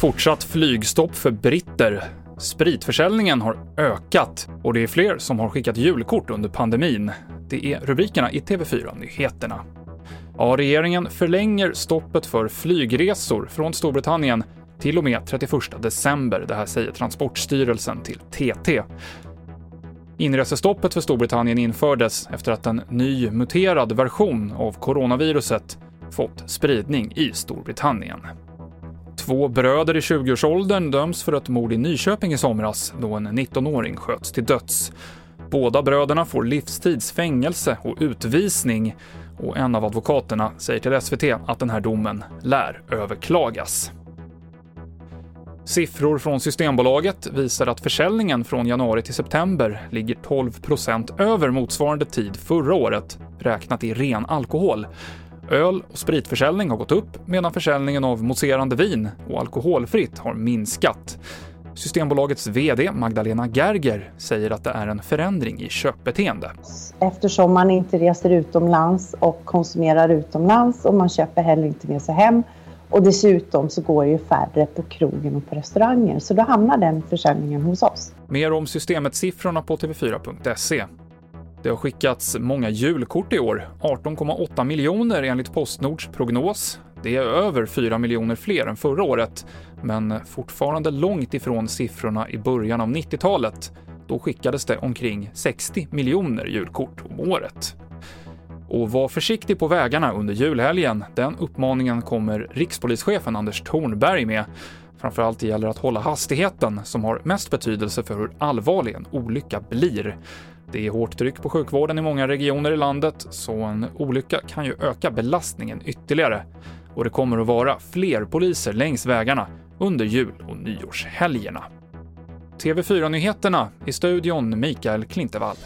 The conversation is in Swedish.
Fortsatt flygstopp för britter. Spritförsäljningen har ökat och det är fler som har skickat julkort under pandemin. Det är rubrikerna i TV4-nyheterna. Ja, regeringen förlänger stoppet för flygresor från Storbritannien till och med 31 december. Det här säger Transportstyrelsen till TT. Inresestoppet för Storbritannien infördes efter att en ny muterad version av coronaviruset fått spridning i Storbritannien. Två bröder i 20-årsåldern döms för ett mord i Nyköping i somras då en 19-åring sköts till döds. Båda bröderna får livstids fängelse och utvisning och en av advokaterna säger till SVT att den här domen lär överklagas. Siffror från Systembolaget visar att försäljningen från januari till september ligger 12% över motsvarande tid förra året, räknat i ren alkohol. Öl och spritförsäljning har gått upp medan försäljningen av mousserande vin och alkoholfritt har minskat. Systembolagets VD Magdalena Gerger säger att det är en förändring i köpbeteende. Eftersom man inte reser utomlands och konsumerar utomlands och man köper heller inte med sig hem och dessutom så går det ju färre på krogen och på restauranger så då hamnar den försäljningen hos oss. Mer om systemet siffrorna på tv4.se. Det har skickats många julkort i år, 18,8 miljoner enligt Postnords prognos. Det är över 4 miljoner fler än förra året, men fortfarande långt ifrån siffrorna i början av 90-talet. Då skickades det omkring 60 miljoner julkort om året. Och var försiktig på vägarna under julhelgen. Den uppmaningen kommer rikspolischefen Anders Thornberg med. Framförallt gäller att hålla hastigheten, som har mest betydelse för hur allvarlig en olycka blir. Det är hårt tryck på sjukvården i många regioner i landet, så en olycka kan ju öka belastningen ytterligare. Och det kommer att vara fler poliser längs vägarna under jul och nyårshelgerna. TV4-nyheterna i studion Mikael Klintevall.